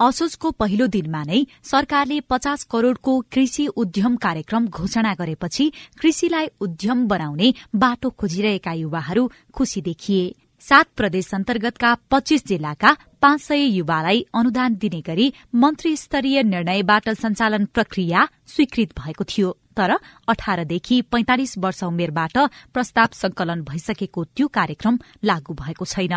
असोजको पहिलो दिनमा नै सरकारले पचास करोड़को कृषि उद्यम कार्यक्रम घोषणा गरेपछि कृषिलाई उद्यम बनाउने बाटो खोजिरहेका युवाहरू खुशी देखिए। सात प्रदेश अन्तर्गतका पच्चीस जिल्लाका पाँच सय युवालाई अनुदान दिने गरी मन्त्री स्तरीय निर्णयबाट सञ्चालन प्रक्रिया स्वीकृत भएको थियो। तर अठारदेखि पैंतालिस वर्ष उमेरबाट प्रस्ताव संकलन भइसकेको त्यो कार्यक्रम लागू भएको छैन।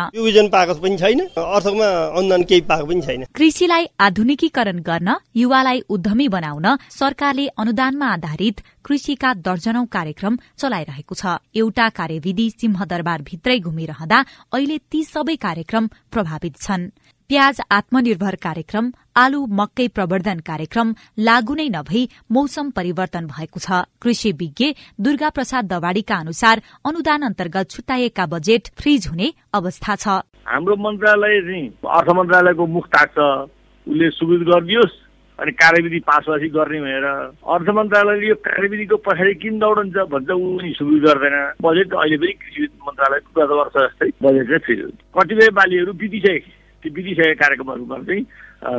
पाएको पनि छैन अर्थमा अनुदान केही पाएको पनि छैन। कृषिलाई आधुनिकीकरण गर्न युवालाई उद्यमी बनाउन सरकारले अनुदानमा आधारित कृषिका दर्जनौ कार्यक्रम चलाइरहेको छ। एउटा कार्यविधि सिंहदरबार भित्रै घुमिरहँदा अहिले ती सबै कार्यक्रम प्रभावित छन्। प्याज आत्मनिर्भर कार्यक्रम आलु मकै प्रवर्धन कार्यक्रम लागू नै नभई मौसम परिवर्तन भएको छ। कृषि विज्ञ दुर्गा प्रसाद दवाड़ीका अनुसार अनुदान अन्तर्गत छुट्टाइएका बजेट फ्रिज हुने अवस्था छ। हाम्रो मन्त्रालय अर्थ मन्त्रालयको मुख ताक्छ। उसले सुविध गरिदियोस्। अनि कार्यविधि पास भएपछि गर्ने भनेर अर्थ मन्त्रालयले यो कार्यविधिको पछाडि किन दौडन्छ भन्छ ऊ सुविध गर्दैन। बजेट अहिले पनि कृषि मन्त्रालयको गत वर्ष जस्तै बजेट चाहिँ फ्रिज कतिपय बालीहरू बितिसके ती बितिसकेका कार्यक्रमहरूमा चाहिँ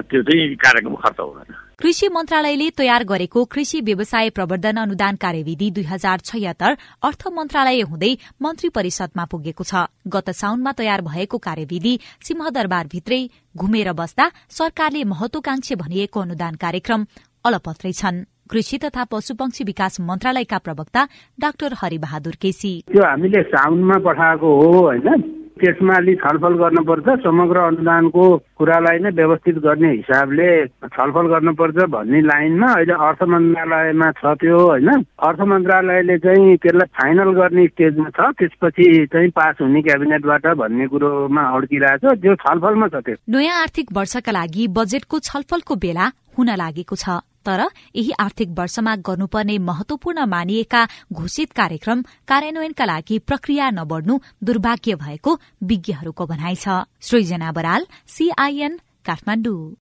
त्यो चाहिँ कार्यक्रम खर्च हुँदैन। कृषि मन्त्रालयले तयार गरेको कृषि व्यवसाय प्रवर्धन अनुदान कार्यविधि दुई हजार छयत्तर अर्थ मन्त्रालय हुँदै मन्त्री परिषदमा पुगेको छ। गत साउनमा तयार भएको कार्यविधि सिंहदरबारभित्रै घुमेर बस्दा सरकारले महत्वाकांक्षी भनिएको अनुदान कार्यक्रम अलपत्रै छन्। कृषि तथा पशुपक्षी विकास मन्त्रालयका प्रवक्ता डाक्टर हरिबहादुर केसी। त्यो हामीले साउनमा पठाएको हो होइन? त्यसमा अलिक छलफल गर्नुपर्छ। समग्र अनुदानको कुरालाई नै व्यवस्थित गर्ने हिसाबले छलफल गर्नुपर्छ भन्ने लाइनमा अहिले अर्थ मन्त्रालयमा छ त्यो होइन? अर्थ मन्त्रालयले चाहिँ त्यसलाई फाइनल गर्ने स्टेजमा छ। त्यसपछि चाहिँ पास हुने क्याबिनेटबाट भन्ने कुरोमा अड्किरहेछ त्यो छलफलमा छ त्यो। नयाँ आर्थिक वर्षका लागि बजेटको छलफलको बेला हुन लागेको छ। तर यही आर्थिक वर्षमा गर्नुपर्ने महत्वपूर्ण मानिएका घोषित कार्यक्रम कार्यान्वयनका लागि प्रक्रिया नबढ्नु दुर्भाग्य भएको विज्ञहरूको भनाइ छ। सृजना बराल सीआईएन काठमाडौँ।